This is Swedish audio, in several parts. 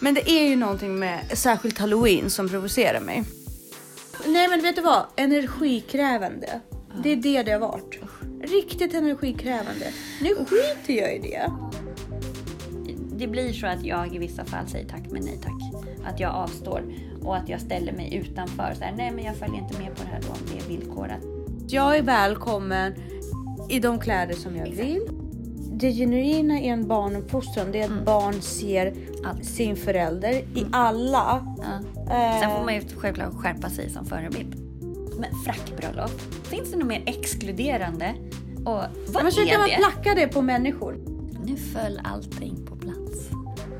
Men det är ju någonting med särskilt halloween som provocerar mig. Nej men vet du vad? Energikrävande. Det är det det har varit. Riktigt energikrävande. Nu skiter jag i det. Det blir så att jag i vissa fall säger tack men nej tack. Att jag avstår och att jag ställer mig utanför. Så här, nej men jag följer inte med på det här då om det är villkorat. Jag är välkommen i de kläder som jag vill. Det genuina i en barnuppfostran det är att barn ser Allt. sin förälder i alla. Ja. Eh, Sen får man ju självklart skärpa sig som förebild. Men frackbröllop, finns det något mer exkluderande? Och vad men är kan man placka det på människor. Nu föll allting på plats.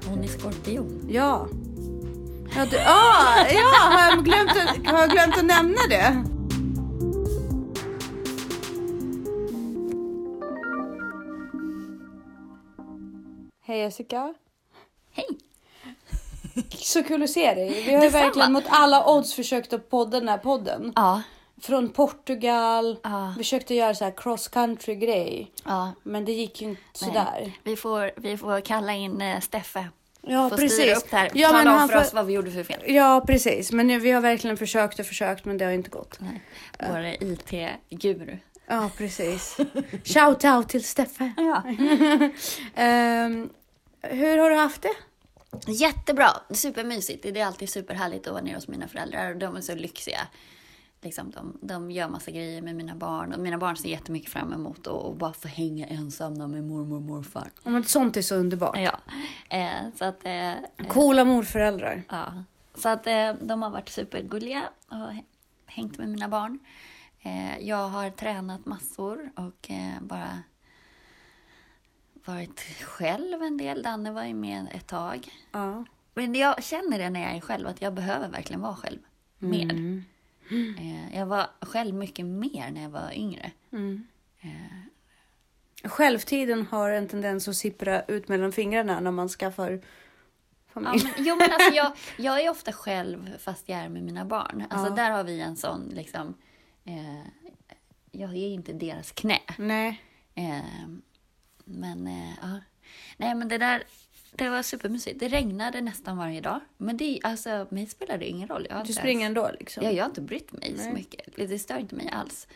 Hon är skorpion. Ja. Ja, du, ah, ja har, jag glömt, har jag glömt att nämna det? Hej Jessica. Hej! Så kul att se dig. Vi har ju verkligen mot alla odds försökt att podda den här podden. Ja, Från Portugal. Ja. Vi försökte göra så här cross country grej. ja. Men det gick ju inte nej. sådär. Vi får, vi får kalla in eh, Steffe. Ja får precis. upp det här. Ja, Tala men om han för får- oss vad vi gjorde för fel. Ja precis. Men nu, vi har verkligen försökt och försökt men det har inte gått. Nej. Vår IT-guru. Ja precis. Shout out till Steffe. Ja. Ehm, hur har du haft det? Jättebra, supermysigt. Det är alltid superhärligt att vara nere hos mina föräldrar. De är så lyxiga. Liksom, de, de gör massa grejer med mina barn. Och mina barn ser jättemycket fram emot att bara få hänga ensamma med mormor och morfar. Ja, men sånt är så underbart. Ja, eh, så att... Eh, Coola morföräldrar. Ja, så att eh, de har varit supergulliga och hä- hängt med mina barn. Eh, jag har tränat massor och eh, bara varit själv en del. Danne var ju med ett tag. Ja. Men jag känner det när jag är själv, att jag behöver verkligen vara själv mer. Mm. Eh, jag var själv mycket mer när jag var yngre. Mm. Självtiden har en tendens att sippra ut mellan fingrarna när man skaffar Ja, familj. men, jo, men alltså jag, jag är ofta själv fast jag är med mina barn. Alltså Ja. där har vi en sån liksom... Eh, jag är inte deras knä. Nej. Eh, men eh, ja. Nej men det där, det var supermysigt. Det regnade nästan varje dag. Men det, alltså, mig spelar det ingen roll. Jag Du springer ens- ändå liksom. Ja, jag har inte brytt mig så Nej. mycket. Det stör inte mig alls.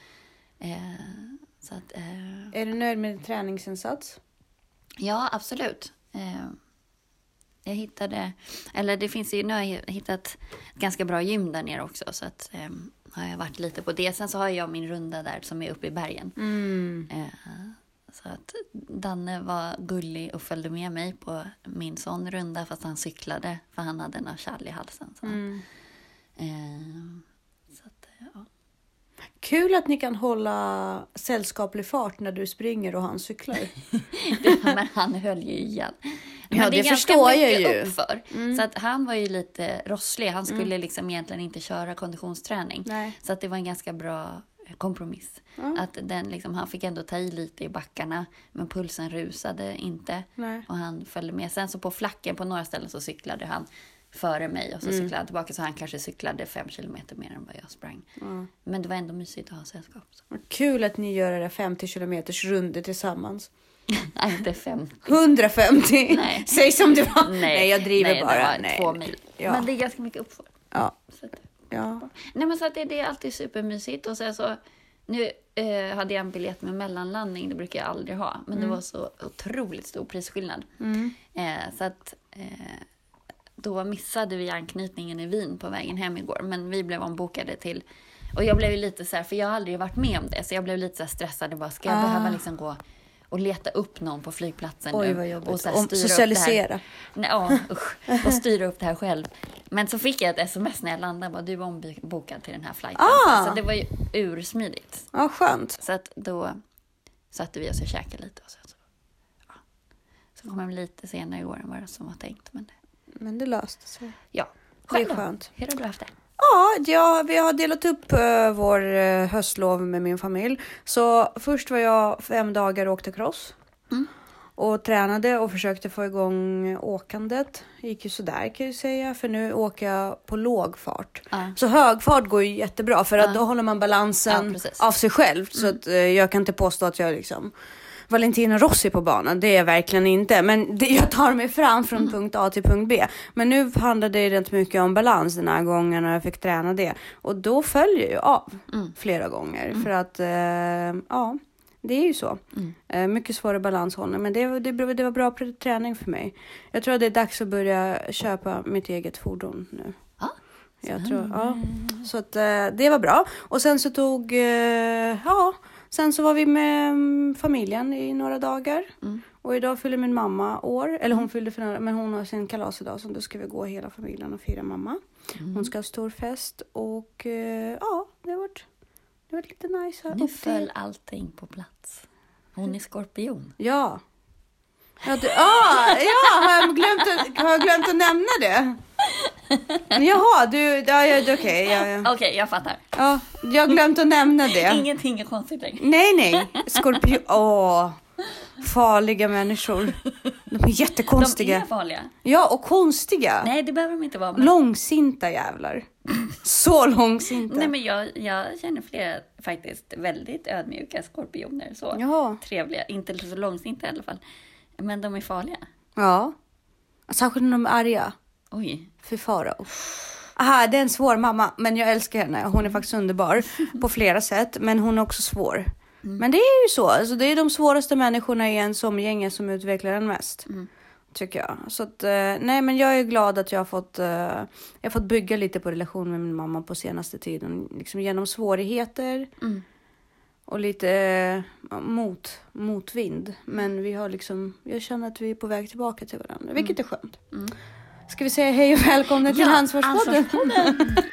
Eh, så att, eh, Är du nöjd med din träningsinsats? ja, absolut. Jag hittade, eller det finns ju, nu har jag hittat ett ganska bra gym där nere också. Så att, eh, har jag varit lite på det. Sen så har jag min runda där som är uppe i bergen. Mm. Eh, Så att Danne var gullig och följde med mig på min sån runda fast han cyklade för han hade en kärl i halsen. Så, Mm. eh, så att, ja. Kul att ni kan hålla sällskaplig fart när du springer och han cyklar. Men han höll ju igen. Men Ja, det ganska förstår jag ju. Mm. Uppför. Så att han var ju lite rosslig. Han skulle liksom egentligen inte köra konditionsträning. Nej. Så att det var en ganska bra kompromiss. Ja. Att den liksom, han fick ändå ta i lite i backarna men pulsen rusade inte. Nej. Och han följde med. Sen så på flacken på några ställen så cyklade han före mig och så Mm. cyklade han tillbaka så han kanske cyklade fem kilometer mer än vad jag sprang. Ja. Men det var ändå mysigt att ha sällskap. Så. Kul att ni gör era 50 kilometers runder tillsammans. Nej, inte 50. 150! Nej. Säg som det var. Nej, jag driver nej, bara. Det var Nej. två mil. Ja. Men det är ganska mycket uppför. Ja. Så att, ja. nej men så att det, det är alltid supermysigt. Och sen så, nu eh, hade jag en biljett med mellanlandning, det brukar jag aldrig ha. Men det var så otroligt stor prisskillnad. Mm. Eh, så att eh, då missade vi anknytningen i Wien på vägen hem igår. Men vi blev ombokade till... Och jag blev ju lite så här, för jag har aldrig varit med om det. Så jag blev lite så stressad. och Bara, ska jag Ah. behöva liksom gå och leta upp någon på flygplatsen Oj nu? Och så här styra upp det här. socialisera. Nej, ja, usch. Och styra upp det här själv. Men så fick jag ett sms när jag landade. Bara, du var ombokad till den här flighten. Ah. Så det var ju ursmidigt. Ja, skönt. Så att då satte vi oss och käkade lite. Och så, så, ja. så kom jag lite senare igår än vad som var tänkt. Men det, Men det löste sig. ja. Det är Själv skönt. Hur har du haft det? Ja, vi har delat upp uh, vår uh, höstlov med min familj. Så först var jag fem dagar och åkte cross. Mm. Och tränade och försökte få igång åkandet. Gick ju sådär kan jag säga, för nu åker jag på låg fart. Ja. Så hög fart går ju jättebra för att då håller man balansen av sig själv. Så att, eh, jag kan inte påstå att jag liksom Valentino Rossi på banan, det är jag verkligen inte. Men det, jag tar mig fram från punkt A till punkt B. Men nu handlade det rätt mycket om balans den här gången och jag fick träna det. Och då följer jag av flera gånger. För att, eh, ja, det är ju så. Eh, mycket svårare balanshållning, men det, det, det var bra träning för mig. Jag tror att det är dags att börja köpa mitt eget fordon nu. Ja. Jag tror, ja. Så att eh, det var bra. Och sen så tog, eh, ja, sen så var vi med mm, familjen i några dagar. Och idag fyller min mamma år, eller hon fyllde för några, men hon har sin kalas idag så då ska vi gå hela familjen och fira mamma. Hon ska ha stor fest och eh, ja, det har varit, det har varit lite nice. här Nu uppe. föll allting på plats. Hon är skorpion. Ja. Ja, du, ah, ja har, jag glömt har jag glömt att nämna det? Jaha, du, ja, ja, okej. ja, ja. Okej, jag fattar. ja, jag glömt att nämna det. Ingenting är konstigt längre. Nej, nej. Skorpion. Åh, farliga människor. De är De jättekonstiga. är farliga. Ja, och konstiga. Nej, det behöver de inte vara. Men... Långsinta jävlar. Så långsinta. Nej, men jag, jag känner flera faktiskt väldigt ödmjuka skorpioner. Så Jaha. trevliga. Inte så långsinta i alla fall. Men de är farliga. Ja. Särskilt när de är arga. Oj. Fy farao. Aha, det är en svår mamma, men jag älskar henne. Hon är faktiskt underbar på flera sätt, men hon är också svår. Men det är ju så. Alltså, det är de svåraste människorna i ens omgänge som utvecklar en mest. Tycker jag. Så att, eh, nej, men jag är glad att jag har fått, eh, jag har fått bygga lite på relationen med min mamma på senaste tiden. Liksom genom svårigheter och lite eh, mot, motvind. Men vi har liksom, jag känner att vi är på väg tillbaka till varandra, vilket är skönt. Ska vi säga hej och välkomna till Ja, Ansvarspodden? Ansvarspodden.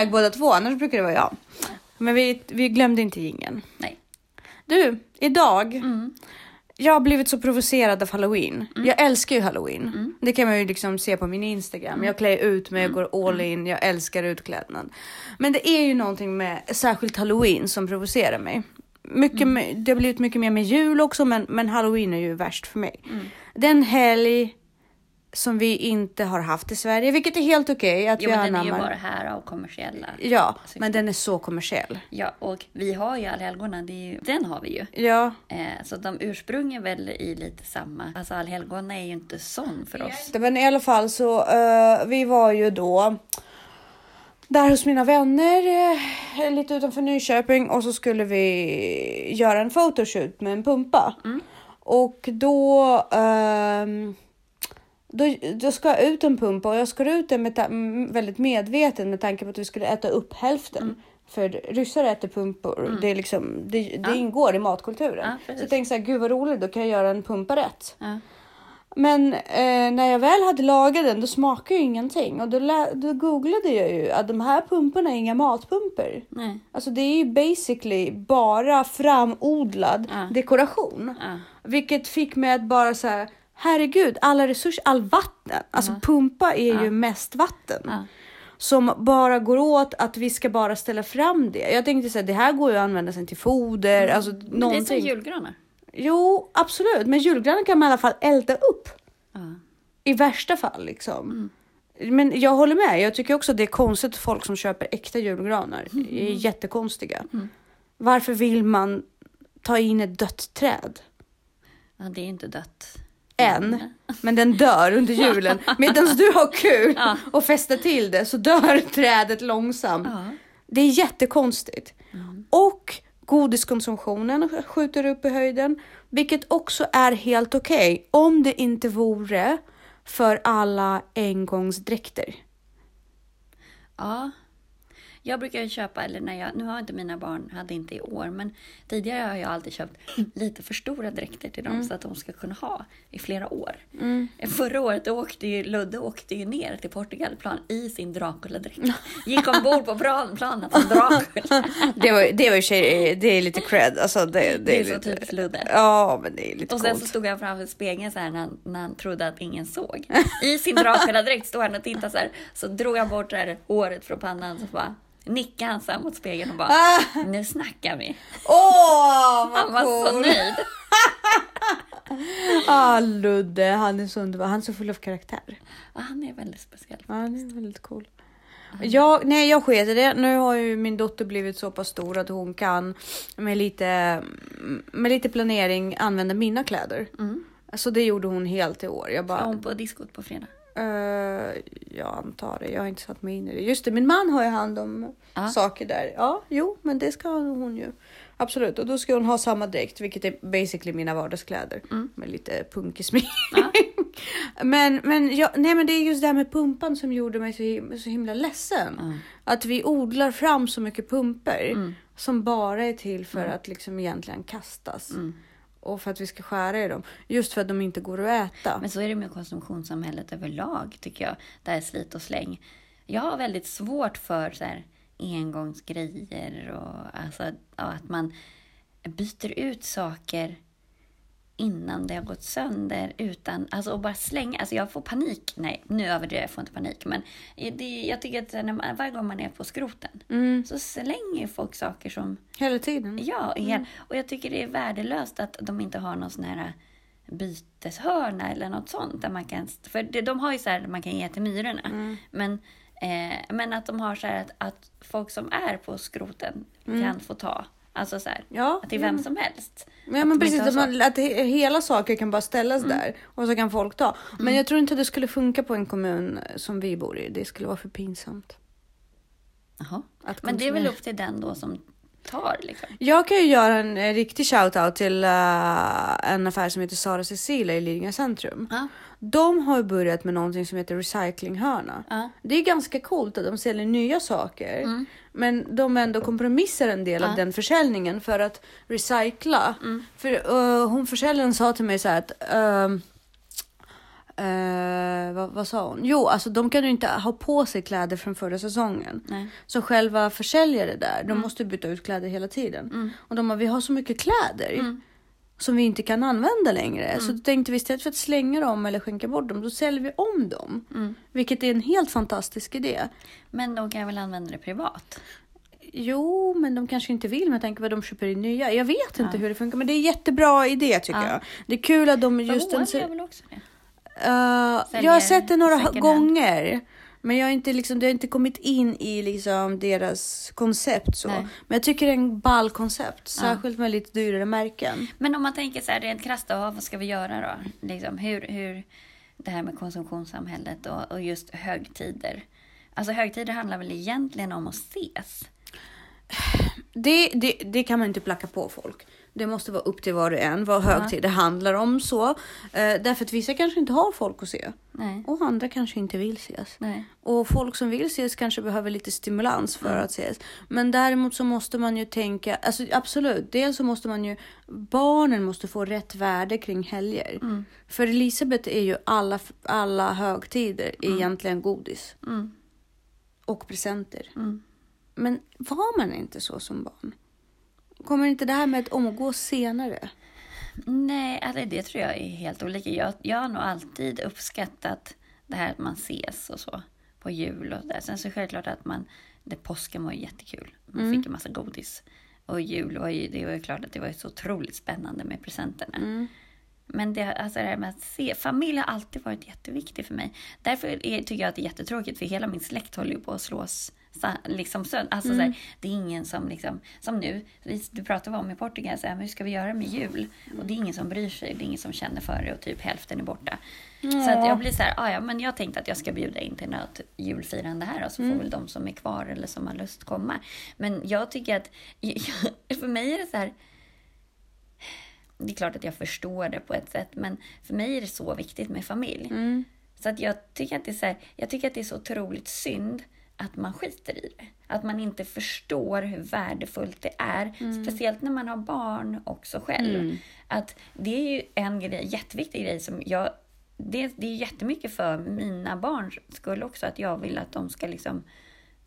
iväg båda två, annars brukar det vara jag. Men vi, vi glömde inte gingen. Nej. Du, idag. Jag har blivit så provocerad av halloween. Jag älskar ju halloween. Det kan man ju liksom se på min Instagram. Jag klär ut mig, jag går all in, jag älskar utklädnad. Men det är ju någonting med särskilt halloween som provocerar mig. Mycket med, det har blivit mycket mer med jul också, men, men halloween är ju värst för mig. Den helg som vi inte har haft i Sverige, vilket är helt okej att Jo, vi men den är ju bara här av kommersiella. Ja, syften. men den är så kommersiell. Ja, och vi har ju allhelgona, är ju, den har vi ju. Ja, Eh, så de ursprungar väl i lite samma. Alltså allhelgona är ju inte sån för oss. men i alla fall så eh, vi var ju då där hos mina vänner eh, lite utanför Nyköping och så skulle vi göra en photoshoot med en pumpa. Och då, ehm, då, då ska jag ut en pumpa och jag ska ut den med väldigt medveten med tanke på att vi skulle äta upp hälften. För ryssar äter pumpor, det, är liksom, det, det Ja. ingår i matkulturen. Ja, så jag tänkte så här, gud vad roligt, då kan jag göra en pumpa rätt. Ja. Men eh, när jag väl hade lagat den, då smakade ju ingenting. Och då, då googlade jag ju att de här pumporna är inga matpumpor. Nej. Alltså det är ju basically bara framodlad dekoration. Vilket fick mig att bara så här, herregud, alla resurser, all vatten. Alltså pumpa är ju mest vatten. Ja. Som bara går åt att vi ska bara ställa fram det. Jag tänkte här, det här går ju att använda sen till foder, alltså Men det är som julgranar. Jo, absolut. Men julgranen kan man i alla fall elda upp. Ja. I värsta fall liksom. Men jag håller med. Jag tycker också att det är konstigt folk som köper äkta julgranar. Det är jättekonstiga. Varför vill man ta in ett dött träd? ja, det är inte dött. Än. Men den dör under julen. Medan du har kul Ja. och festar till det så dör trädet långsamt. Ja. Det är jättekonstigt. Och godiskonsumtionen skjuter upp i höjden. Vilket också är helt okej. om det inte vore för alla engångsdräkter. Ja. Jag brukar ju köpa, eller när jag, nu har inte mina barn, hade inte i år, men tidigare har jag alltid köpt lite för stora dräkter till dem så att de ska kunna ha i flera år. Förra året då åkte ju Ludde åkte ju ner till Portugalplan i sin Dracula-dräkt. Gick ombord på plan, planet som Dracula. Det var, det var ju tjej, det är lite cred. Alltså det, det, Det är så lite, typiskt Ludde. Ja, men det är lite Och sen så coolt. stod han framför spegeln så här när han, när han trodde att ingen såg. I sin Dracula-dräkt stod han och tittade så här. Så drog han bort det här håret från pannan så bara nickade han så här mot spegeln och bara Nu snackar vi. Åh, vad Han var så nöjd. Ah, Ludde, han är så underbar. Han är så full av karaktär. Ja, han är väldigt speciell. Ja, han är väldigt cool. Jag, nej, jag sket i det. Nu har ju min dotter blivit så pass stor att hon kan med lite, med lite planering använda mina kläder. Mm. Så det gjorde hon helt i år. Jag bara, hon på diskot på fredag? Eh, jag antar det. Jag har inte satt mig in i det. Just det, min man har ju hand om Ja. saker där. Ja, jo, men det ska hon ju. Absolut, och då ska hon ha samma dräkt, vilket är basically mina vardagskläder med lite punkig smink. Ja. men, men, ja, nej, men det är just det här med pumpan som gjorde mig så, him- så himla ledsen. Att vi odlar fram så mycket pumper som bara är till för att liksom egentligen kastas. Och för att vi ska skära i dem. Just för att de inte går att äta. Men så är det med konsumtionssamhället överlag tycker jag. Det här slit och släng. Jag har väldigt svårt för så här engångsgrejer och alltså, ja, att man byter ut saker innan det har gått sönder utan, alltså och bara slänga, alltså jag får panik, nej nu överdriver jag, jag får inte panik men det, jag tycker att när man, varje gång man är på skroten Mm. så slänger folk saker som Hela tiden. Ja, igen. och jag tycker det är värdelöst att de inte har någon sån här byteshörna eller något sånt. Där man kan, för det- de har ju så här man kan ge till myrorna. Men, eh, men att de har så här att, att folk som är på skroten kan få ta. Alltså så här, Ja, att det är vem som helst. Ja, men precis, att, man, att he- hela saker kan bara ställas där och så kan folk ta. Men jag tror inte att det skulle funka på en kommun som vi bor i. Det skulle vara för pinsamt. Jaha. Men det är väl upp till den då som tar liksom. Jag kan ju göra en eh, riktig shout-out till eh, en affär som heter Sara Cecilia i Lidingö centrum. Ja. De har ju börjat med någonting som heter recyclinghörna. Ja. Det är ganska coolt att de säljer nya saker. Men de ändå kompromissar en del av den försäljningen för att recycla. För eh, hon försäljaren sa till mig så här att eh, vad, vad sa hon? Jo, alltså de kan ju inte ha på sig kläder från förra säsongen. Nej. Så själva försäljare där, de måste byta ut kläder hela tiden. Och de bara, vi har så mycket kläder som vi inte kan använda längre. Så då tänkte vi istället för att slänga dem eller skänka bort dem, då säljer vi om dem. Vilket är en helt fantastisk idé. Men de kan väl använda det privat? Jo, men de kanske inte vill med tanke på att de köper in nya. Jag vet inte hur det funkar, men det är en jättebra idé tycker Ja. jag. Det är kul att de Just en, gör väl också det? Uh, Säljer jag har sett det några second hand. Men jag har inte, liksom, det har inte kommit in i liksom, deras koncept. Så. Nej. Men jag tycker det är en ball koncept. Särskilt med lite dyrare märken. Men om man tänker så här rent krasst, vad ska vi göra då? Liksom, hur, hur det här med konsumtionssamhället och, och just högtider. Alltså högtider handlar väl egentligen om att ses? Det, det, det kan man inte placka på folk. Det måste vara upp till var och en vad högtider handlar om. så. Uh, därför att vissa kanske inte har folk att se. Nej. Och andra kanske inte vill ses. Nej. Och folk som vill ses kanske behöver lite stimulans för att ses. Men däremot så måste man ju tänka, alltså absolut, dels så måste man ju, barnen måste få rätt värde kring helger. För Elisabeth är ju alla, alla högtider egentligen godis. Mm. Och presenter. Mm. Men var man inte så som barn? Kommer inte det här med att omgås senare? Nej, alltså det tror jag är helt olika. Jag, jag har nog alltid uppskattat det här att man ses och så på jul och där. Sen så självklart att man, det påsken var jättekul. Man fick en massa godis. Och jul var ju, det var ju klart att det var så otroligt spännande med presenterna. Men det, alltså det här med att se, familj har alltid varit jätteviktigt för mig. Därför är, tycker jag att det är jättetråkigt för hela min släkt håller ju på att slås liksom sönder. Alltså så här, det är ingen som liksom, som nu, du pratade om i Portugal, så här, men hur ska vi göra med jul? Och det är ingen som bryr sig, det är ingen som känner för det och typ hälften är borta. Så att jag blir så här, ah, ja men jag tänkte att jag ska bjuda in till något julfirande här och så får väl de som är kvar eller som har lust komma. Men jag tycker att, för mig är det så här, det är klart att jag förstår det på ett sätt, men för mig är det så viktigt med familj. Så att jag tycker att det är så här, jag tycker att det är så otroligt synd att man skiter i det. Att man inte förstår hur värdefullt det är. Speciellt när man har barn också själv. Att det är ju en grej, jätteviktig grej som jag... Det, det är jättemycket för mina barns skull också att jag vill att de ska liksom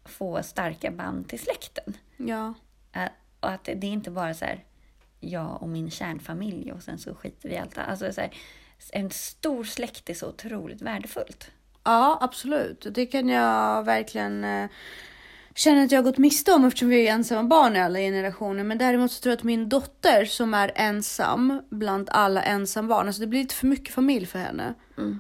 få starka band till släkten. Ja. Och att det är inte bara så här jag och min kärnfamilj och sen så skiter vi i allt. Alltså så här, en stor släkt är så otroligt värdefullt. Ja, absolut. Det kan jag verkligen eh, känna att jag har gått miste om eftersom vi är ensamma barn i alla generationer. Men däremot så tror jag att min dotter som är ensam bland alla ensambarn, alltså det blir lite för mycket familj för henne.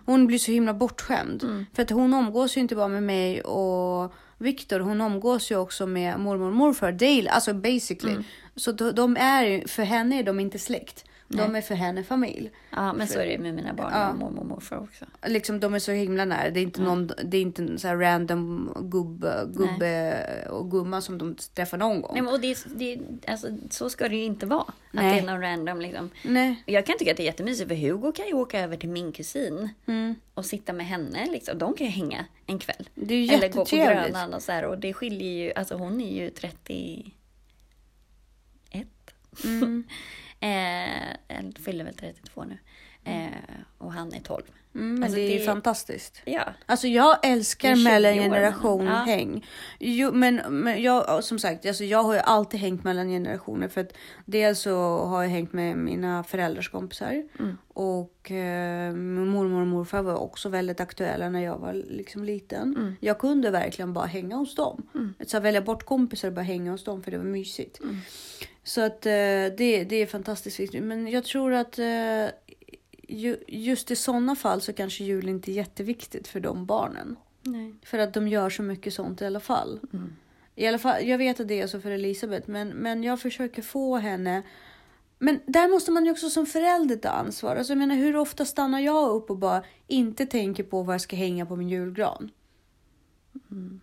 Hon blir så himla bortskämd. För att hon omgås ju inte bara med mig och Viktor, hon omgås ju också med mormor och morfar daily, alltså basically. Så de, de är för henne är de inte släkt. De är för henne familj. Ja, men så är det med mina barn Ja. och mormor och morfar också. Liksom de är så himla nära. Det är inte någon, det är inte en så random gubbe, gubbe och gumma som de träffar någon gång. Nej, men, och det, det, alltså, så ska det ju inte vara. Att Nej. det är någon random liksom. Nej. Jag kan tycka att det är jättemysigt för Hugo kan ju åka över till min kusin Mm. och sitta med henne. Liksom. De kan ju hänga en kväll. Det är ju Eller gå på. Grönan och så här. Och det skiljer ju, alltså hon är ju 31. Mm. eh, fyller väl 32 nu. Eh, och han är 12. Mm, men Alltså, det är det- fantastiskt. Ja. Alltså jag älskar Det är 20 år, mellangeneration men- ja. häng. Jo, men, men jag, som sagt, alltså jag har ju alltid hängt mellan generationer. För att dels så har jag hängt med mina föräldrars kompisar. Mm. Och eh, mormor och morfar var också väldigt aktuella när jag var liksom liten. Mm. Jag kunde verkligen bara hänga hos dem. Så välja bort kompisar och bara hänga hos dem för det var mysigt. Så att eh, det, det är fantastiskt viktigt. Men jag tror att eh, ju, just i sådana fall så kanske jul inte är jätteviktigt för de barnen. Nej. För att de gör så mycket sånt i alla fall. Mm. I alla fall jag vet att det är så för Elisabeth, men, men jag försöker få henne... Men där måste man ju också som förälder ta ansvar. Alltså jag menar, hur ofta stannar jag upp och bara inte tänker på vad jag ska hänga på min julgran? Mm.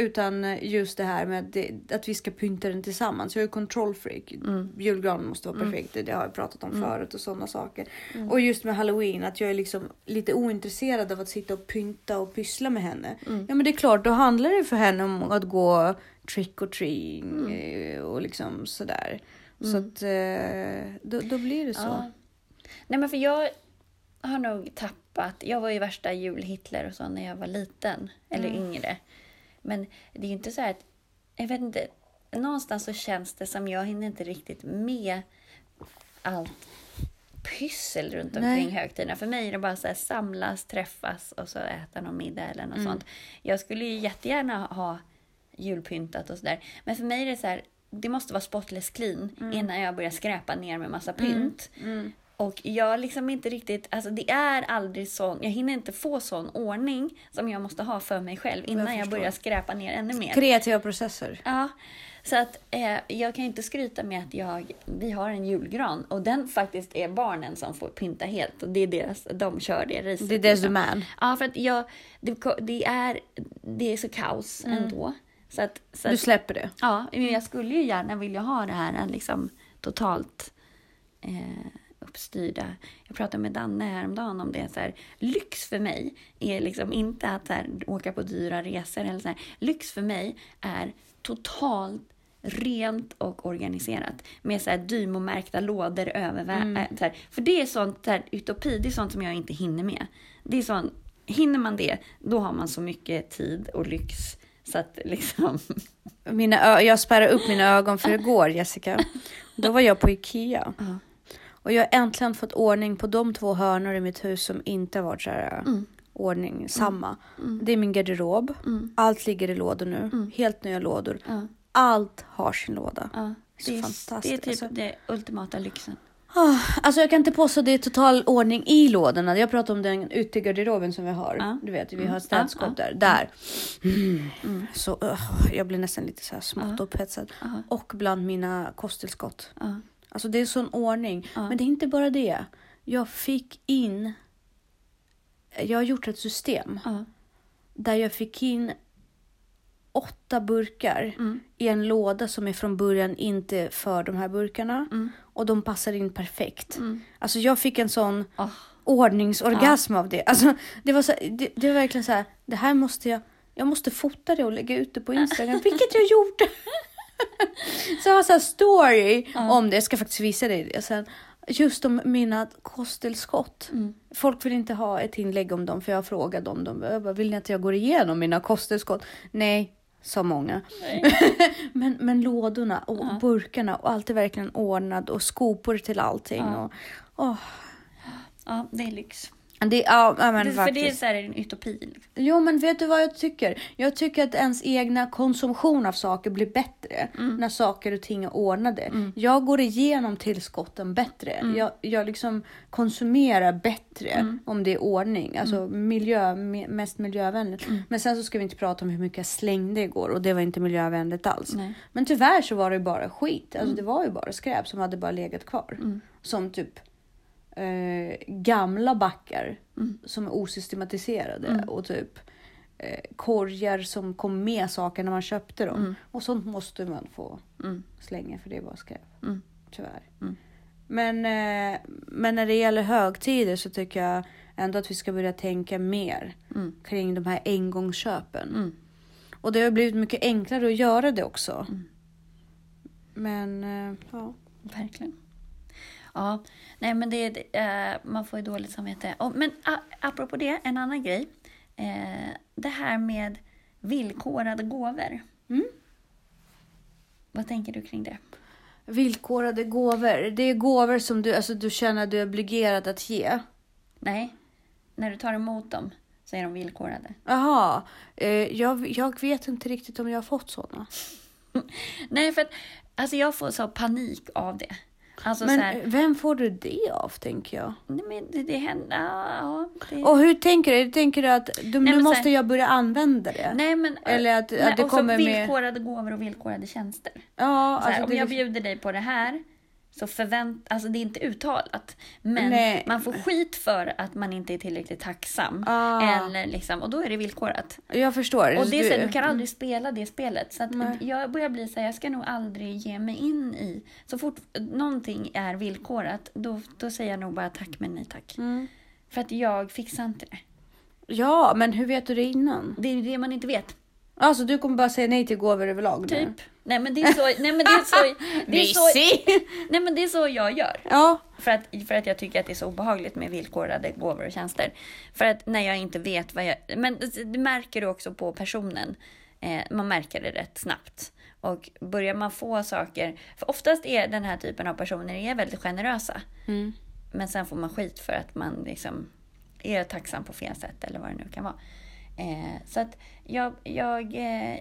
Utan just det här med det, att vi ska pynta den tillsammans. Jag är kontrollfreak. Julgranen måste vara perfekt. Det har jag pratat om förut och sådana saker. Och just med halloween, att jag är liksom lite ointresserad av att sitta och pynta och pyssla med henne. Ja men det är klart, då handlar det för henne om att gå trick or treating eh, och liksom sådär. Så att eh, då, då blir det så. Ja. Nej men för jag har nog tappat, jag var ju värsta jul-Hitler och så när jag var liten, eller yngre. Men det är ju inte så här att, jag vet inte, någonstans så känns det som jag hinner inte riktigt med allt pyssel runt Nej. omkring högtiderna. För mig är det bara så här samlas, träffas och så äta någon middag eller något sånt. Jag skulle ju jättegärna ha julpyntat och sådär. Men för mig är det så här, det måste vara spotless clean innan jag börjar skräpa ner med massa pynt. Och jag liksom inte riktigt, alltså det är aldrig sån, jag hinner inte få sån ordning som jag måste ha för mig själv innan jag, förstår. börjar skräpa ner ännu mer. Kreativa processer. Ja, så att eh, jag kan inte skryta med att jag, vi har en julgran och den faktiskt är barnen som får pynta helt och det är deras, de kör det racet. Det är deras man. Ja, för att jag, det, det, är, det är så kaos ändå. Så att, så Du släpper det. Ja, men jag skulle ju gärna vilja ha det här liksom totalt eh, uppstyrda. Jag pratade med Danne häromdagen om det. Så här, lyx för mig är liksom inte att här, åka på dyra resor. Eller så här. Lyx för mig är totalt rent och organiserat. Med så här Dymo-märkta lådor över. äh, Så här. För det är sånt, så här, utopi, det är sånt som jag inte hinner med. Det är sånt, hinner man det, då har man så mycket tid och lyx. Så att liksom... Mina jag spärrade upp mina ögon för igår Jessica. Då var jag på Ikea. Ja. Och jag har äntligen fått ordning på de två hörnor i mitt hus som inte har varit så här Mm. ordning, samma. Det är min garderob. Allt ligger i lådor nu. Helt nya lådor. Ja. Allt har sin låda. Ja, det, är, fantastiskt, det är typ alltså. det ultimata lyxen. Ah, Alltså jag kan inte påstå att det är total ordning i lådorna. Jag pratar om den ute i garderoben som vi har. Ja. Du vet, vi har Mm. städskåp Ja, där. Där. Mm. Så uh, jag blir nästan lite så här smått Ja. upphetsad. Ja. Och bland mina kosttillskott. Ja. Alltså det är sån ordning. Ja. Men det är inte bara det. Jag fick in... Jag har gjort ett system Ja. där jag fick in åtta burkar Mm. i en låda som är från början inte för de här burkarna. Mm. Och de passar in perfekt. Mm. Alltså jag fick en sån Åh. ordningsorgasm av det. Alltså det var, så, det, det var verkligen så här, det här måste jag Jag måste fota det och lägga ut det på Instagram, vilket jag gjorde. Så jag har så här story om det, jag ska faktiskt visa dig det sen. Just om mina kosttillskott. Folk vill inte ha ett inlägg om dem för jag har frågat om dem. Jag bara, vill ni att jag går igenom mina kosttillskott? Nej, sa många. men, men lådorna och burkarna och allt är verkligen ordnat och skopor till allting. Och, åh, Ja, det är lyx. Det, ja, men Det, för det är så här en utopi. Liksom. Jo, men vet du vad jag tycker? Jag tycker att ens egna konsumtion av saker blir bättre när saker och ting är ordnade. Jag går igenom tillskotten bättre. Jag, jag liksom konsumerar bättre om det är ordning. Alltså miljö, me- mest miljövänligt. Men sen så ska vi inte prata om hur mycket jag slängde igår och det var inte miljövänligt alls. Nej. Men tyvärr så var det bara skit. Alltså det var ju bara skräp som hade bara legat kvar. Som typ eh, gamla backar som är osystematiserade och typ eh, korgar som kom med saker när man köpte dem. Och sånt måste man få slänga för det är bara skräp. Tyvärr. Men, eh, men när det gäller högtider så tycker jag ändå att vi ska börja tänka mer kring de här engångsköpen. Och det har blivit mycket enklare att göra det också. Men eh, ja. Verkligen. Ja, nej men det, eh, man får ju dåligt samvete. Och, men a, apropå det, en annan grej. Eh, det här med villkorade gåvor. Mm. Vad tänker du kring det? Villkorade gåvor. Det är gåvor som du, alltså, du känner dig obligerad att ge. Nej, när du tar emot dem så är de villkorade. Jaha, eh, jag, jag vet inte riktigt om jag har fått sådana. Nej, för att alltså jag får så panik av det. Alltså Men här, vem får du det av, tänker jag? nej, men det, det händer, ja, det, Och hur tänker du? Tänker du att du, men nu måste här- jag börja använda det? Nej, men, Eller att- att nej, det och så kommer med- villkorade gåvor och villkorade tjänster. Ja, Så här, alltså om det, jag bjuder dig på det här så förvänt, alltså det är inte uttalat. Men Nej. man får skit för att man inte är tillräckligt tacksam. Ah. Eller liksom, och då är det villkorat. jag förstår. Och det är så, du, du kan aldrig spela det spelet. Så jag börjar bli så här, jag ska nog aldrig ge mig in i... Så fort någonting är villkorat, då, då säger jag nog bara tack men nej tack. Mm. För att jag fixar inte det. Ja, men hur vet du det innan? Det är ju det man inte vet. Alltså du kommer bara säga nej till gåvor överlag nu? Typ. Nej men det är så, nej, men det är så, det är så, Mysig! nej, men det är så jag gör. Ja, För att, för att jag tycker att det är så obehagligt med villkorade gåvor och tjänster. För att när jag inte vet vad jag... Men det, det märker du också på personen. Eh, man märker det rätt snabbt. Och börjar man få saker... För oftast är den här typen av personer är väldigt generösa. Mm. Men sen får man skit för att man liksom är tacksam på fel sätt eller vad det nu kan vara. Eh, så att jag... jag eh,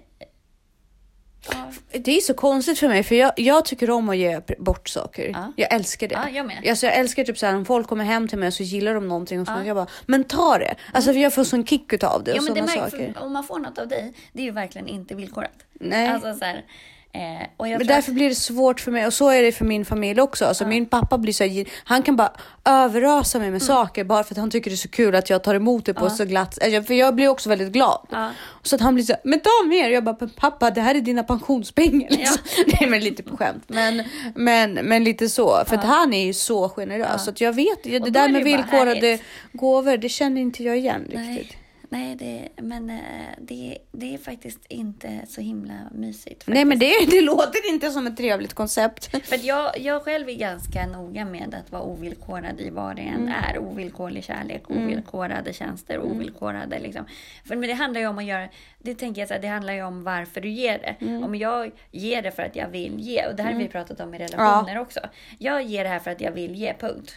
ja, Det är så konstigt för mig för jag, jag tycker om att ge bort saker. Ja. Jag älskar det. Ja, jag med. Alltså, jag älskar typ såhär om folk kommer hem till mig och så gillar de någonting och så jag bara, men ta det. Alltså för jag får sån kick utav det och ja, men det märks, saker. om man får något av dig, det är ju verkligen inte villkorat. Nej. Alltså så här, eh, Men därför blir det svårt för mig och så är det för min familj också. Alltså min pappa blir så här, han kan bara överösa Mm. mig med saker bara för att han tycker det är så kul att jag tar emot det på så glatt alltså, För jag blir också väldigt glad. Ja. Så att han blir så här, men ta mer. Jag bara, "Men pappa det här är dina pensionspengar. Liksom. Nej men lite på skämt. Men, men, men lite så. För att han är ju så generös. Så att jag vet, det där det med villkorade gåvor, det känner inte jag igen riktigt. nej det, men eh, det, det är faktiskt inte så himla mysigt. Nej men faktiskt. det, det låter inte som ett trevligt koncept. För jag, jag själv är ganska noga med att vara ovillkorad i vad det än Mm. är. Ovillkorlig kärlek, ovillkorade tjänster, ovillkorade liksom. För men det handlar ju om att göra, det tänker jag så här, det handlar ju om varför du ger det. Mm. Om jag ger det för att jag vill ge, och det här har vi pratat om i relationer också. Jag ger det här för att jag vill ge, punkt.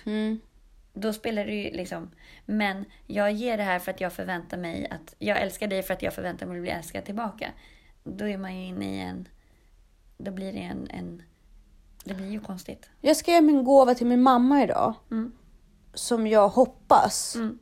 Mm. Då spelar det ju liksom, men jag ger det här för att jag förväntar mig att, jag älskar dig för att jag förväntar mig att bli älskad tillbaka. Då är man ju inne i en, då blir det en, en det blir ju konstigt. Jag ska ge min gåva till min mamma idag. Mm. Som jag hoppas Mm.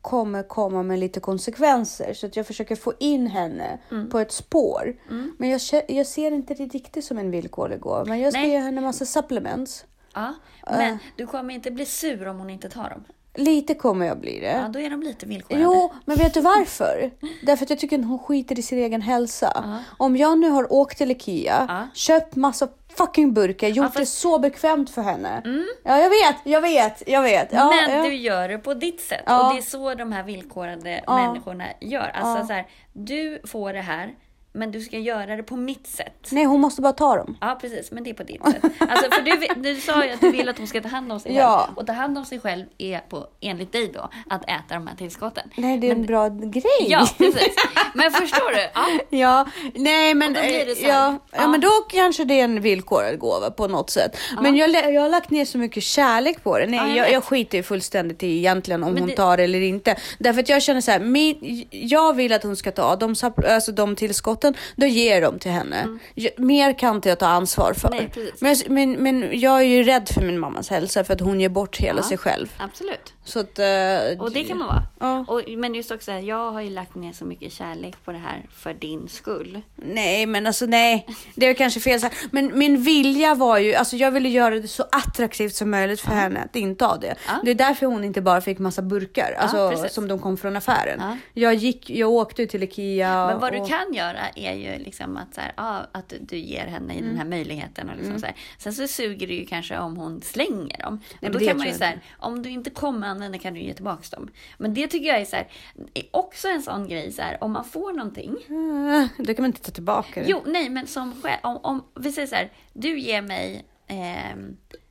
kommer komma med lite konsekvenser. Så att jag försöker få in henne Mm. på ett spår. Men jag, jag ser inte det riktigt som en villkorlig gåva. Men jag ska Nej. ge henne massa supplements. Ja, men du kommer inte bli sur om hon inte tar dem. Lite kommer jag bli det. Ja, då är de lite villkorade. Jo, men vet du varför? Därför att jag tycker att hon skiter i sin egen hälsa. Om jag nu har åkt till Ikea, Ja. köpt massa fucking burkar, gjort fast- det så bekvämt för henne. Ja, jag vet, jag vet, jag vet. Ja, men ja. du gör det på ditt sätt. Och det är så de här villkorade människorna gör. Alltså så här, du får det här, men du ska göra det på mitt sätt. Nej, hon måste bara ta dem. Ja precis, men det är på ditt sätt. Alltså, för du, du sa ju att du vill att hon ska ta hand om sig Ja. själv. Och ta hand om sig själv är på, enligt dig då, att äta de här tillskotten. Nej, det är en bra grej. Ja, precis. Men förstår du? Ja. Ja, nej men, ja, ja. ja. men då kanske det är en villkorad gåva på något sätt. Men jag, jag har lagt ner så mycket kärlek på det. Nej, Ja, jag jag, jag skiter ju fullständigt i egentligen om Men hon det- tar eller inte. Därför att jag känner så här, min, jag vill att hon ska ta de, alltså de tillskotten, då ger dem till henne. Jag, mer kan inte jag ta ansvar för. Mm. Nej, men, men, men jag är ju rädd för min mammas hälsa för att hon ger bort hela Ja. sig själv. Absolut. Så att, eh, Och det kan man vara. Ja. Och, men just också, jag har ju lagt ner så mycket kärlek på det här för din skull. Nej, men alltså nej, det är kanske fel. Men min vilja var ju, alltså jag ville göra det så attraktivt som möjligt för henne att inte ha det. Ja. Det är därför hon inte bara fick massa burkar, alltså som de kom från affären. Ja. Jag gick, jag åkte till Ikea. Men vad du och, kan göra är ju liksom att, så här, ja, att du ger henne Mm. den här möjligheten. Och liksom så här. Sen så suger det ju kanske om hon slänger dem. men Och då kan man ju så jag här, om du inte kommer använda kan du ge tillbaka dem. Men det tycker jag är så här, är också en sån grej så här, om man får någonting. Ah, det kan man inte ta tillbaka. det. Jo, nej, men som själv, om, om vi säger så här, du ger mig, eh,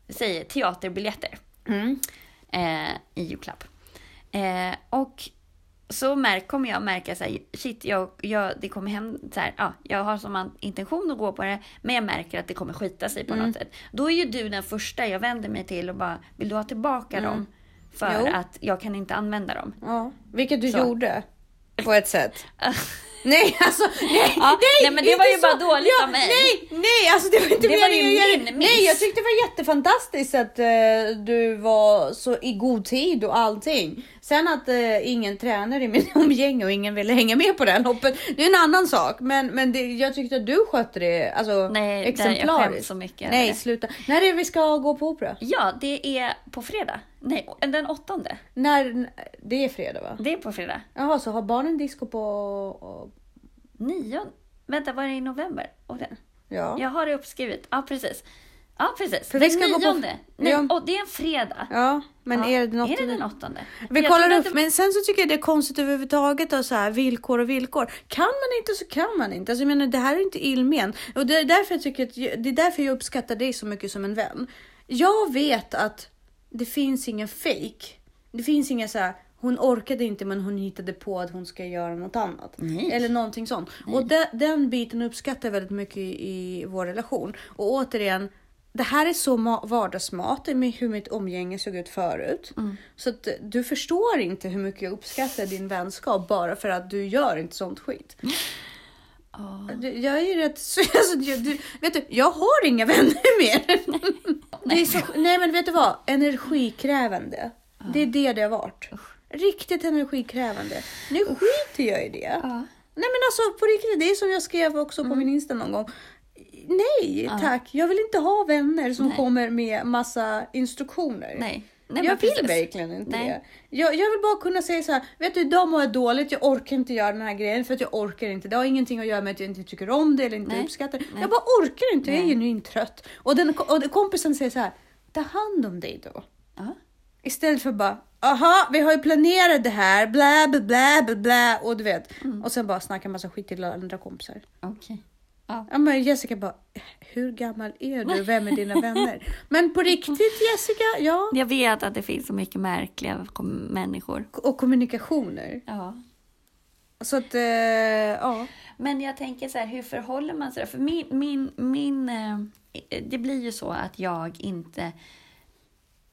säger teaterbiljetter Mm. eh, i julklapp. Eh, och så märk, kommer jag märka så här, shit, jag, jag, det kommer hem så här, ja, jag har som intention att gå på det, men jag märker att det kommer skita sig på Mm. något sätt. Då är ju du den första jag vänder mig till och bara, vill du ha tillbaka dem? För. Jo. att jag kan inte använda dem. Ja, vilket du Så. gjorde. På ett sätt. Nej, alltså nej, Ja, nej, nej, men det var ju bara dåligt av mig. Nej, nej, alltså det var inte Det var ju min miss. Nej, jag tyckte det var jättefantastiskt att eh, du var så i god tid och allting. Sen att eh, ingen tränar i min omgänge och ingen ville hänga med på det här loppet, det är en annan sak. Men, men det, jag tyckte att du skötte det alltså, Nej, det- jag exemplariskt. skäms så mycket Nej, sluta. När är det vi ska gå på opera? Ja, det är på fredag. Nej, den åttonde. När, det är fredag va? Det är på fredag. Jaha, så har barnen disco på... och- Nio? Vänta, var det i november? Och det, Ja. Jag har det uppskrivet. Ja, precis. Ja, precis. För den vi ska gå på- nionde. Nej, Ja. och det är en fredag. Ja, men Ja. är det den Är det åttonde? den åttonde? Vi kollar upp, det- men sen så tycker jag det är konstigt överhuvudtaget och så här villkor och villkor. Kan man inte så kan man inte. Alltså jag menar, det här är inte illmen och det är därför jag tycker att det är därför jag uppskattar dig så mycket som en vän. Jag vet att det finns ingen fake. Det finns inga så här. Hon orkade inte men hon hittade på att hon ska göra något annat. Nej. Eller någonting sånt. Och de, den biten uppskattar jag väldigt mycket i, i vår relation. Och återigen, det här är så ma- vardagsmat med hur mitt omgänge såg ut förut. Så att eh, du förstår inte hur mycket jag uppskattar din vänskap bara för att du gör inte sånt skit. Du, jag är ju rätt... Alltså, du, vet du, jag har inga vänner mer. Är så, nej men vet du vad? Energikrävande. Det är det det har varit. Riktigt energikrävande. Nu skiter jag i det. Ja. Nej men alltså på riktigt, det är som jag skrev också på min Insta någon gång. Nej tack, jag vill inte ha vänner som Nej. kommer med massa instruktioner. Nej. Nej, jag vill verkligen inte Nej. det. Jag, jag vill bara kunna säga så här, vet du idag mår jag dåligt, jag orkar inte göra den här grejen för att jag orkar inte. Det har ingenting att göra med att jag inte tycker om det eller inte Nej. uppskattar det. Nej. Jag bara orkar inte, jag är Nej. genuint trött. Och, den, och kompisen säger så här, ta hand om dig då. Ja. Istället för bara, aha, vi har ju planerat det här, bla bla bla bla och du vet. Mm. Och sen bara snacka massa skit till andra kompisar. Okej. Ja. Ja, men Jessica bara, hur gammal är du? Vem är dina vänner? Men på riktigt Jessica, ja. Jag vet att det finns så mycket märkliga människor. Och kommunikationer. Ja. Så att, eh, ja. Men jag tänker så här, hur förhåller man sig? För min, min, min, eh, det blir ju så att jag inte...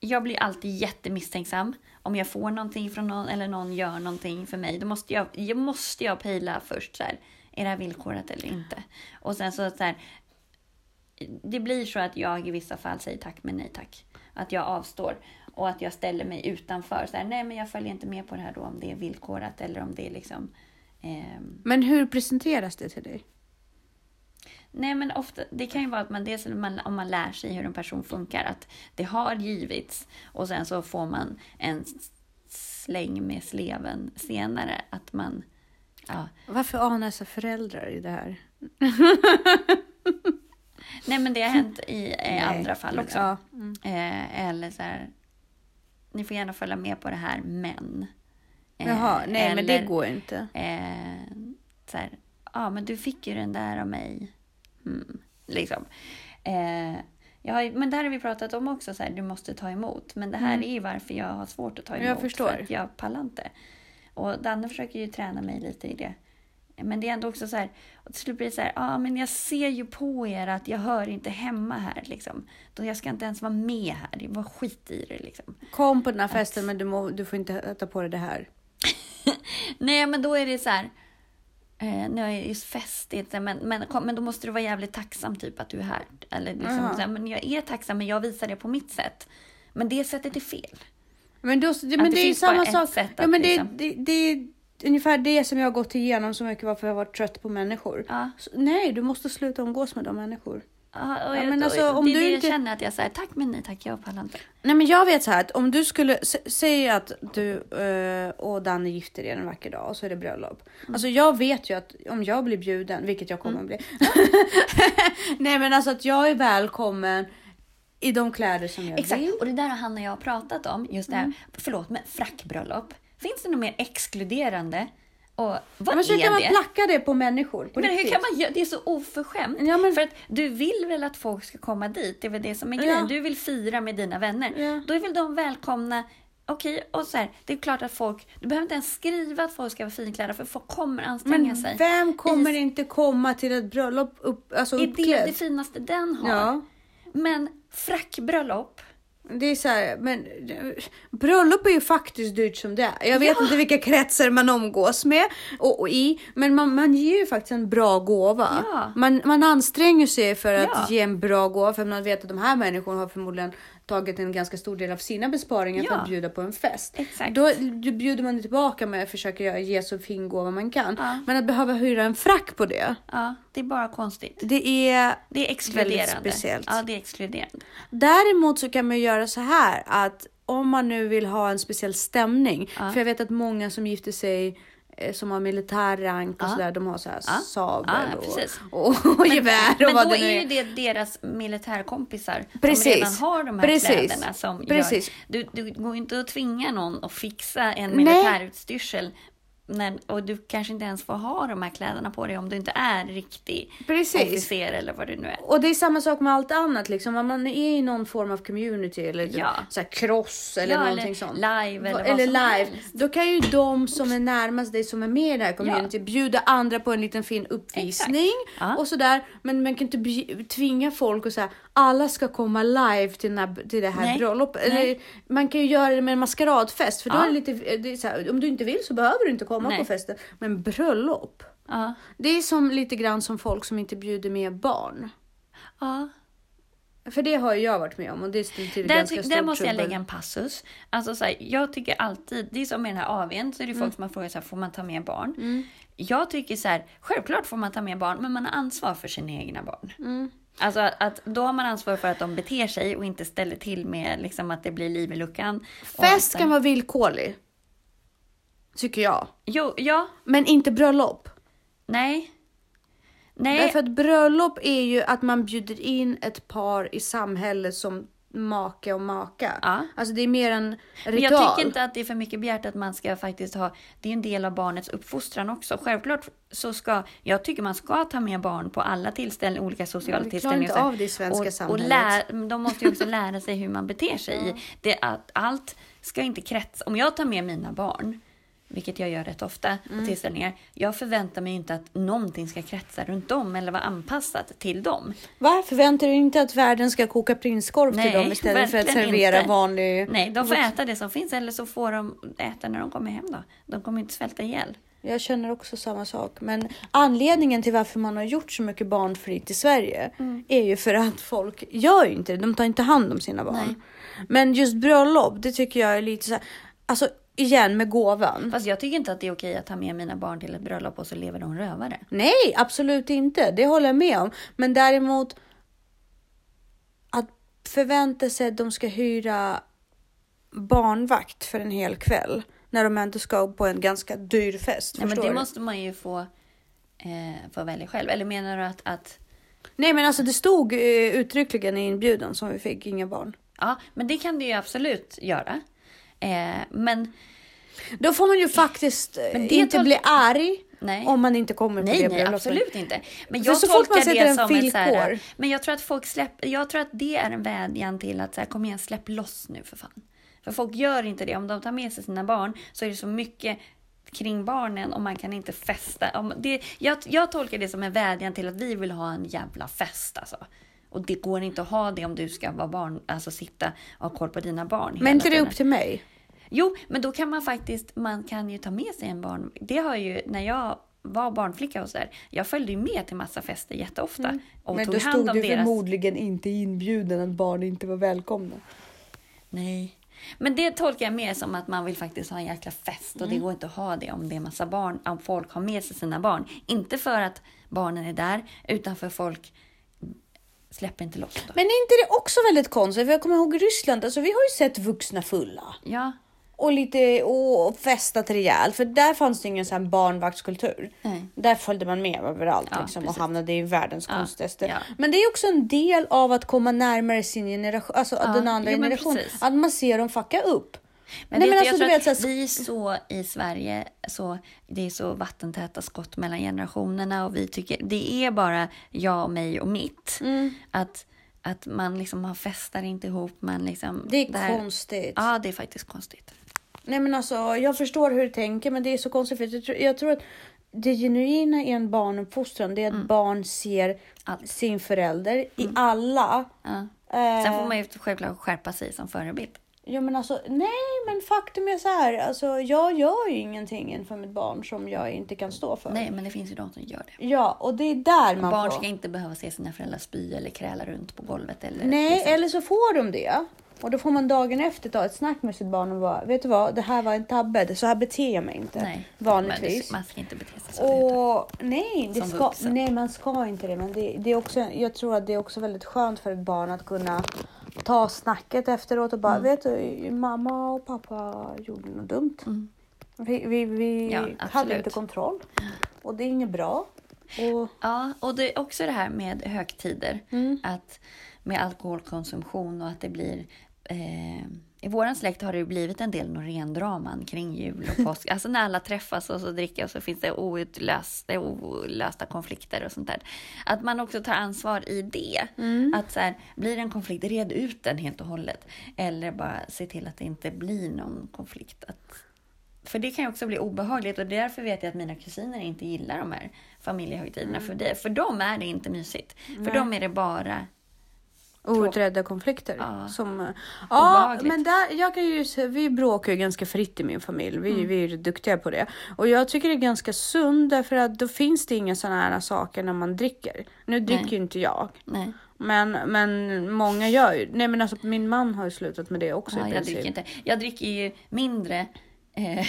Jag blir alltid jättemisstänksam. Om jag får någonting från någon eller någon gör någonting för mig, då måste jag, jag, måste jag pejla först så här, är det här villkorat eller inte? Och sen så, så här, det blir så att jag i vissa fall säger tack men nej tack. Att jag avstår och att jag ställer mig utanför. Så här, nej men jag följer inte med på det här då om det är villkorat eller om det är liksom ehm, Men hur presenteras det till dig? Nej men ofta, det kan ju vara att man dels man, om man lär sig hur en person funkar, att det har givits och sen så får man en släng med sleven senare. Att man, ja. Varför så föräldrar i det här? Nej men det har hänt i, Nej, andra fall också. Ja. Mm. Eh, eller så här, ni får gärna följa med på det här men. Eh, Jaha, nej men det eller, går inte. Eh, så här, ja men du fick ju den där av mig. Mm, liksom. Eh, ju- men där har vi pratat om också, så här, du måste ta emot. Men det här är ju varför jag har svårt att ta Mm. Jag emot. förstår. För att jag pallar inte. Och Danne försöker ju träna mig lite i det. Men det är ändå också så här, och till slut blir det så här, ja ah, men jag ser ju på er att jag hör inte hemma här liksom. Då jag ska inte ens vara med här, det var skit i det liksom. Kom på den här festen men du, må, du får inte ta på dig det här. Nej, men då är det så här. Eh, nu är det just festigt, men, men, kom, men då måste du vara jävligt tacksam typ att du är här. Eller liksom, Jaha. så här, men jag är tacksam, men jag visar det på mitt sätt. Men det sättet är fel. Men, då, det, men det det är samma sak. sätt Ja, men det, liksom- det, det är ungefär det som jag har gått igenom så mycket varför jag har varit trött på människor. Ja. Så, nej, du måste sluta umgås med de människor. Ja, och Ja, men och alltså, om det är du det inte- jag känner att jag säger tack men nej tack, jag pallar inte. Nej men jag vet så här att om du skulle, sä- säg att du eh, och Danne gifter er en vacker dag och så är det bröllop. Mm. Alltså jag vet ju att om jag blir bjuden, vilket jag kommer att bli. Nej men alltså att jag är välkommen i de kläder som jag Exakt, vill. och det där har han och jag pratat om. Just det Mm. här, förlåt, men frackbröllop. Finns det något mer exkluderande? Och vad men så är kan man det? placka det på människor. På Men hur kan man göra? Det är så oförskämt. Ja, men- För att du vill väl att folk ska komma dit? Det är väl det som är grejen. Ja. Du vill fira med dina vänner. Ja. Då är väl de välkomna. Okej, och så här, det är klart att folk, du behöver inte ens skriva att folk ska vara finklädda för folk kommer anstränga Men sig. vem kommer I- inte komma till ett bröllop upp, alltså Är det uppklädd? det finaste den har? Ja. Men frackbröllop, Det är så här, men bröllop är ju faktiskt dyrt som det är. Jag vet inte vilka kretsar man omgås med och, och i, men man, man ger ju faktiskt en bra gåva. Ja. Man, man anstränger sig för att Ja. ge en bra gåva för man vet att de här människorna har förmodligen tagit en ganska stor del av sina besparingar för Ja. att bjuda på en fest. Exakt. Då, bjuder man tillbaka med att försöka ge så fin gåva man kan. Ja. Men att behöva hyra en frack på det, ja, det är bara konstigt. det är Det är exkluderande. speciellt. Ja, det är exkluderande. Däremot så kan man göra så här att om man nu vill ha en speciell stämning, Ja. för jag vet att många som gifter sig som har militär rank och Ja. sådär, de har så här Ja. sabel Ja, och, och, och gevär och Men vad då det nu är är. ju det deras militärkompisar Precis. som redan har de här Precis. kläderna. Som Precis. Gör, du, du går inte att tvinga någon att fixa en militärutstyrsel. När, och du kanske inte ens får ha de här kläderna på dig om du inte är riktig Precis. officer eller vad det nu är. Och det är samma sak med allt annat, liksom. om man är i någon form av community eller Ja. så här cross eller Ja, någonting eller sånt. live eller vad eller live. helst. Då kan ju de som är närmast dig som är med i det här community bjuda andra på en liten fin uppvisning Ja. och sådär. Men man kan inte tvinga folk och säga alla ska komma live till, den här, till det här bröllopet. Man kan ju göra det med en maskeradfest för då Ja. är det lite, det är här, om du inte vill så behöver du inte komma Nej. på festen. Men bröllop. Ja. Det är som lite grann som folk som inte bjuder med barn. Ja. För det har ju jag varit med om och det ställer till Där, ganska stort där måste jag lägga en passus. Alltså, så här, jag tycker alltid, det är som med den här AWn, så är det Mm. folk som har frågat så här, får man ta med barn? Jag tycker så här, självklart får man ta med barn, men man har ansvar för sina egna barn. Mm. Alltså att, att då har man ansvar för att de beter sig och inte ställer till med liksom, att det blir liv i luckan. Fest kan vara villkorlig. Tycker jag. Jo, ja, Men inte bröllop. nej. Nej, Därför att bröllop är ju att man bjuder in ett par i samhället som make och maka. Ja. Alltså det är mer en Men ritual. jag tycker inte att det är för mycket begärt att man ska faktiskt ha, det är en del av barnets uppfostran också. Självklart så ska, jag tycker man ska ta med barn på alla tillställningar, olika sociala vi tillställningar. inte av det svenska och, och samhället. lär, de måste ju också lära sig hur man beter sig. i. Det, att allt ska inte kretsa, om jag tar med mina barn, vilket jag gör rätt ofta Mm. på tillställningar, jag förväntar mig inte att någonting ska kretsa runt dem eller vara anpassat till dem. Varför väntar du inte att världen ska koka prinskorv till Nej, dem istället för att servera inte. vanlig... Nej, de får äta det som finns eller så får de äta när de kommer hem då. De kommer inte svälta ihjäl. Jag känner också samma sak. Men anledningen till varför man har gjort så mycket barnfritt i Sverige Mm. är ju för att folk gör ju inte det. De tar inte hand om sina barn. Nej. Men just bröllop, det tycker jag är lite så här. Alltså igen med gåvan. Fast jag tycker inte att det är okej att ta med mina barn till ett bröllop och så lever de rövare. Nej, absolut inte. Det håller jag med om. Men däremot att förvänta sig att de ska hyra barnvakt för en hel kväll när de ändå ska på en ganska dyr fest. Nej, men det du? måste man ju få, eh, få välja själv. Eller menar du att, att Nej men alltså det stod eh, uttryckligen i inbjudan som vi fick, inga barn. Ja, men det kan det ju absolut göra. Eh, men Då får man ju faktiskt eh, inte tol- bli arg nej. om man inte kommer på Nej, det nej, absolut inte. Men jag så man tolkar sätter det som en så här. Men jag tror att folk släpper, jag tror att det är en vädjan till att så här, kom igen, släpp loss nu för fan. För folk gör inte det. Om de tar med sig sina barn så är det så mycket kring barnen och man kan inte festa. Om det, jag, jag tolkar det som en vädjan till att vi vill ha en jävla fest alltså. Och det går inte att ha det om du ska vara barn, alltså sitta och ha koll på dina barn Men inte det upp till mig? Jo, men då kan man faktiskt, man kan ju ta med sig en barn. Det har ju, när jag var barnflicka och så där, jag följde ju med till massa fester jätteofta. Och Mm. Men tog då hand stod om det deras... förmodligen inte inbjuden att barn inte var välkomna. Nej. Men det tolkar jag mer som att man vill faktiskt ha en jäkla fest och Mm. det går inte att ha det om det är massa barn, om folk har med sig sina barn. Inte för att barnen är där, utan för folk släpper inte loss då. Men är inte det också väldigt konstigt? För jag kommer ihåg Ryssland, alltså vi har ju sett vuxna fulla. Ja, Och lite och festat rejält, för där fanns det ingen sån barnvaktskultur. Nej. Där följde man med överallt Ja, liksom, och hamnade i världens Ja, konstigaste. ja. Men det är också en del av att komma närmare sin generation, alltså den andra jo, generationen. Att man ser dem fucka upp. Men Nej, vet men alltså, jag tror att här- vi är så i Sverige, så, det är så vattentäta skott mellan generationerna och vi tycker, det är bara jag, mig och mitt. Mm. Att, att man liksom man festar inte ihop, man liksom... Det är där- konstigt. Ja, det är faktiskt konstigt. Nej men alltså jag förstår hur du tänker men det är så konstigt för jag tror, jag tror att det genuina i en barnuppfostran det är att Mm. barn ser Allt. sin förälder i alla. Ja. Eh, Sen får man ju självklart skärpa sig som förebild. Ja men alltså nej men faktum är så här. Alltså jag gör ju ingenting inför mitt barn som jag inte kan stå för. Nej, men det finns ju de som gör det. Ja och det är där man Barn får. ska inte behöva se sina föräldrar spy eller kräla runt på golvet. Eller Nej liksom. eller så får de det. Och då får man dagen efter ta ett snack med sitt barn och bara vet du vad det här var en tabbe. Så här beter jag mig inte Nej, vanligtvis. Man ska inte bete sig så. Och nej, det Som ska, vuxen. nej, man ska inte det. Men det, det är också, jag tror att det är också väldigt skönt för ett barn att kunna ta snacket efteråt och bara, Mm. vet du, mamma och pappa gjorde något dumt. Vi, vi, vi Mm. Ja, hade inte kontroll och det är inget bra. Och, Ja, och det är också det här med högtider. Mm. Att med alkoholkonsumtion och att det blir... Eh, I våran släkt har det ju blivit en del Norén-draman kring jul och påsk. Alltså när alla träffas och så dricker och så finns det outlösta, olösta konflikter och sånt där. Att man också tar ansvar i det. Mm. Att så här, blir det en konflikt, red ut den helt och hållet. Eller bara se till att det inte blir någon konflikt. Att, för det kan ju också bli obehagligt och därför vet jag att mina kusiner inte gillar de här familjehögtiderna. För, det, för dem är det inte mysigt. För Nej. dem är det bara outredda konflikter. Ja. Som, eh, ja, men där, jag kan ju, vi bråkar ju ganska fritt i min familj. Vi, Mm. vi är duktiga på det. Och jag tycker det är ganska sunt därför att då finns det inga sådana här saker när man dricker. Nu dricker ju inte jag. Nej, Men, men många gör ju. Nej men alltså min man har ju slutat med det också ja, i jag princip. dricker inte. Jag dricker ju mindre eh,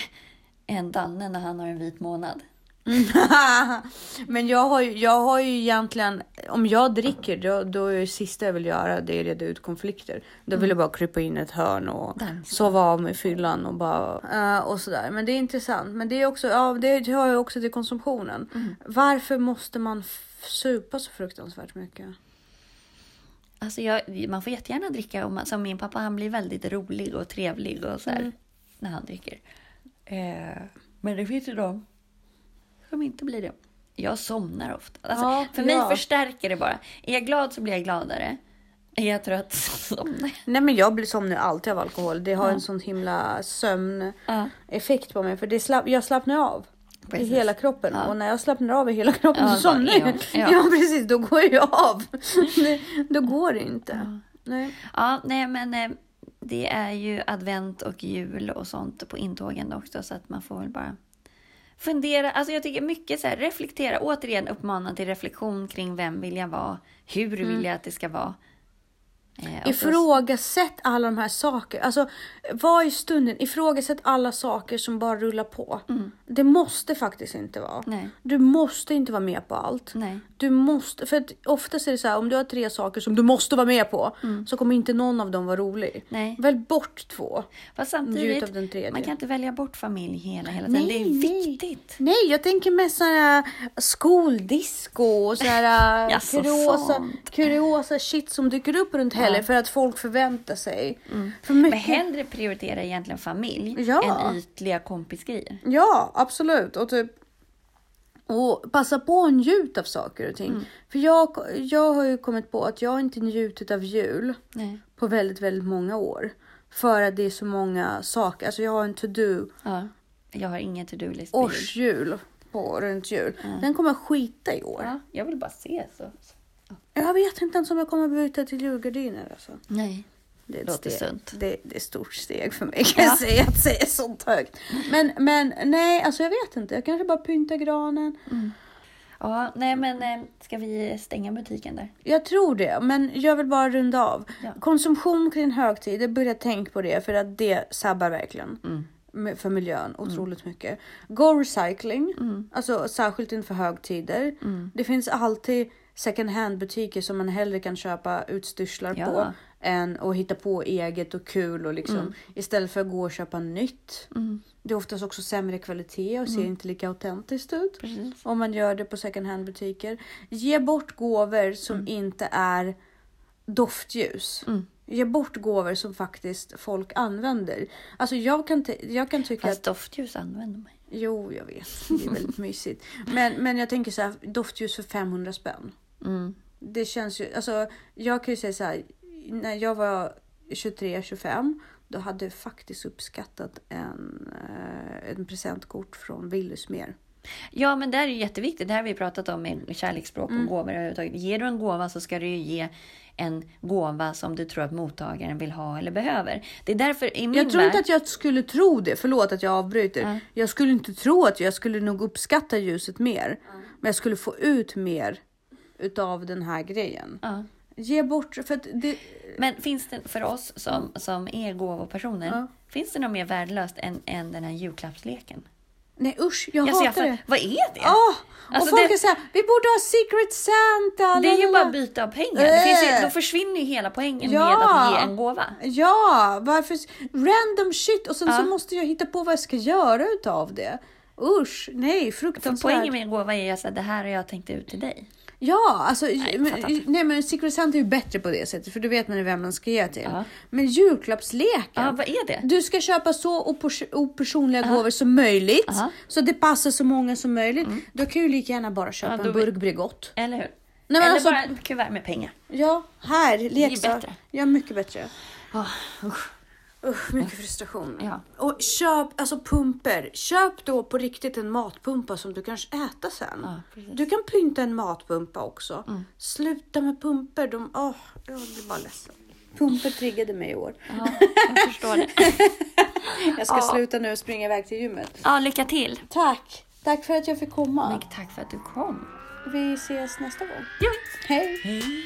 än Danne när han har en vit månad. men jag har, ju, jag har ju egentligen, om jag dricker då, då är det sista jag vill göra det är reda ut konflikter. Då vill jag bara krypa in i ett hörn och sova av mig fyllan och bara eh, och sådär. Men det är intressant. Men det är också, ja det hör ju också till konsumtionen. Varför måste man supa så fruktansvärt mycket? Alltså jag, man får jättegärna dricka. Och man, som min pappa, han blir väldigt rolig och trevlig och så här, Mm. när han dricker. Eh, men det finns ju de som inte blir det. Jag somnar ofta. Alltså, Ja, för mig ja. förstärker det bara. Är jag glad så blir jag gladare. Är jag trött så somnar jag. Nej men jag blir somnar alltid av alkohol. Det har Ja. en sån himla sömneffekt på mig. För det slapp, jag slappnar av. Precis. I hela kroppen. Ja. Och när jag slappnar av i hela kroppen Ja, så somnar jag. Ja. ja. precis, då går jag av. Då går det inte. Nej. Ja, nej men eh, det är ju advent och jul och sånt på intågen också så att man får väl bara fundera. Alltså jag tycker mycket så här, reflektera, återigen uppmana till reflektion kring vem vill jag vara? Hur vill jag att det ska vara? Eh, Ifrågasätt alla de här sakerna. Alltså, var i stunden. Ifrågasätt alla saker som bara rullar på. Det måste faktiskt inte vara. Mm. Nej. Du måste inte vara med på allt. Nej. Du måste, för att oftast är det så här, om du har tre saker som du måste vara med på så kommer inte någon av dem vara rolig. Mm. Nej. Välj bort två. Fast samtidigt, av den tredje. man kan inte välja bort familj hela, hela tiden. det är viktigt. Nej, jag tänker mest såhär skoldisco och såhär Jaså, kuriosa, kuriosa shit som dyker upp runt helgen för att folk förväntar sig. För mycket... Men hellre prioritera egentligen familj Ja. än ytliga kompisgrejer. Ja, absolut. Och typ och passa på att njuta av saker och ting. Mm. För jag, jag har ju kommit på att jag inte njutit av jul Nej. på väldigt, väldigt många år. För att det är så många saker. Alltså jag har en to-do Ja. Jag har ingen to-do-list. på jul. årsjul på runt jul. Den kommer jag skita i år. Ja, jag vill bara se så. Jag vet inte ens om jag kommer byta till julgardiner. Alltså. Nej. Det Låter steg. sunt. Det, det är ett stort steg för mig kan Ja. jag säga att säga sånt högt. Men, men nej, alltså jag vet inte. Jag kanske bara pyntar granen. Ja, nej men eh, ska vi stänga butiken där? Jag tror det, men jag vill bara runda av. Ja. Konsumtion kring högtider, börja tänka på det för att det sabbar verkligen. Mm. För miljön otroligt mycket. Go recycling, Mm. alltså särskilt inför högtider. Det finns alltid second hand butiker som man hellre kan köpa utstyrslar Ja. på än att hitta på eget och kul och liksom istället för att gå och köpa nytt. Mm. Det är oftast också sämre kvalitet och ser inte lika autentiskt ut Precis. om man gör det på second hand butiker. Ge bort gåvor som Mm. inte är doftljus. Ge bort gåvor som faktiskt folk använder. Alltså jag kan, jag kan tycka Fast att... doftljus använder man. Jo, jag vet. Det är väldigt mysigt. Men, men jag tänker så här, doftljus för 500 spänn. Mm. Det känns ju... Alltså, jag kan ju säga så här. När jag var 23-25 då hade jag faktiskt uppskattat en, eh, en presentkort från Willys mer. Ja, men det här är ju jätteviktigt. Det här har vi pratat om med kärleksspråk och Mm. gåvor överhuvudtaget. Ger du en gåva så ska du ju ge en gåva som du tror att mottagaren vill ha eller behöver. Det är därför i min Jag tror inte att jag skulle tro det. Förlåt att jag avbryter. Jag skulle inte tro att jag skulle nog uppskatta ljuset mer. Men jag skulle få ut mer utav den här grejen. Ja. Ge bort, för att det... Men finns det för oss som, som är gåvopersoner, Ja. finns det något mer värdelöst än, än den här julklappsleken? Nej usch, jag Alltså, hatar jag, det. vad är det? Åh! Alltså, och folk det- är såhär, vi borde ha Secret Santa. Det är ju lalala." bara byte av pengar. Det finns ju, Äh. då försvinner ju hela poängen Ja. med att ge en gåva. Ja, varför? Random shit och sen Ja. så måste jag hitta på vad jag ska göra utav det. Usch, nej, För fruktansvärt. poängen med en gåva är att det här har jag tänkt ut till dig. Ja, alltså, jag men, nej men Secret Santa är ju bättre på det sättet för då vet man ju vem man ska ge till. Ja. Men julklappsleken. Ja, vad är det? Du ska köpa så opers- opersonliga gåvor som möjligt. Aha. Så det passar så många som möjligt. Du kan ju lika gärna bara köpa Ja, då en burk Bregott. Eller hur? men Eller alltså- bara ett kuvert med pengar. Ja, här, leksak. bättre. Ja, mycket bättre. Oh, usch. Usch, mycket frustration. Ja. Och köp, alltså pumper. Köp då på riktigt en matpumpa som du kanske äta sen. Ja, du kan pynta en matpumpa också. Sluta med pumper. De, åh, jag blir bara ledsen. Pumper triggade mig i år. Ja, jag förstår det. Jag ska sluta nu och springa iväg till gymmet. Ja, lycka till. Tack! Tack för att jag fick komma. Men tack för att du kom. Vi ses nästa gång. Ja. Hej! Hej.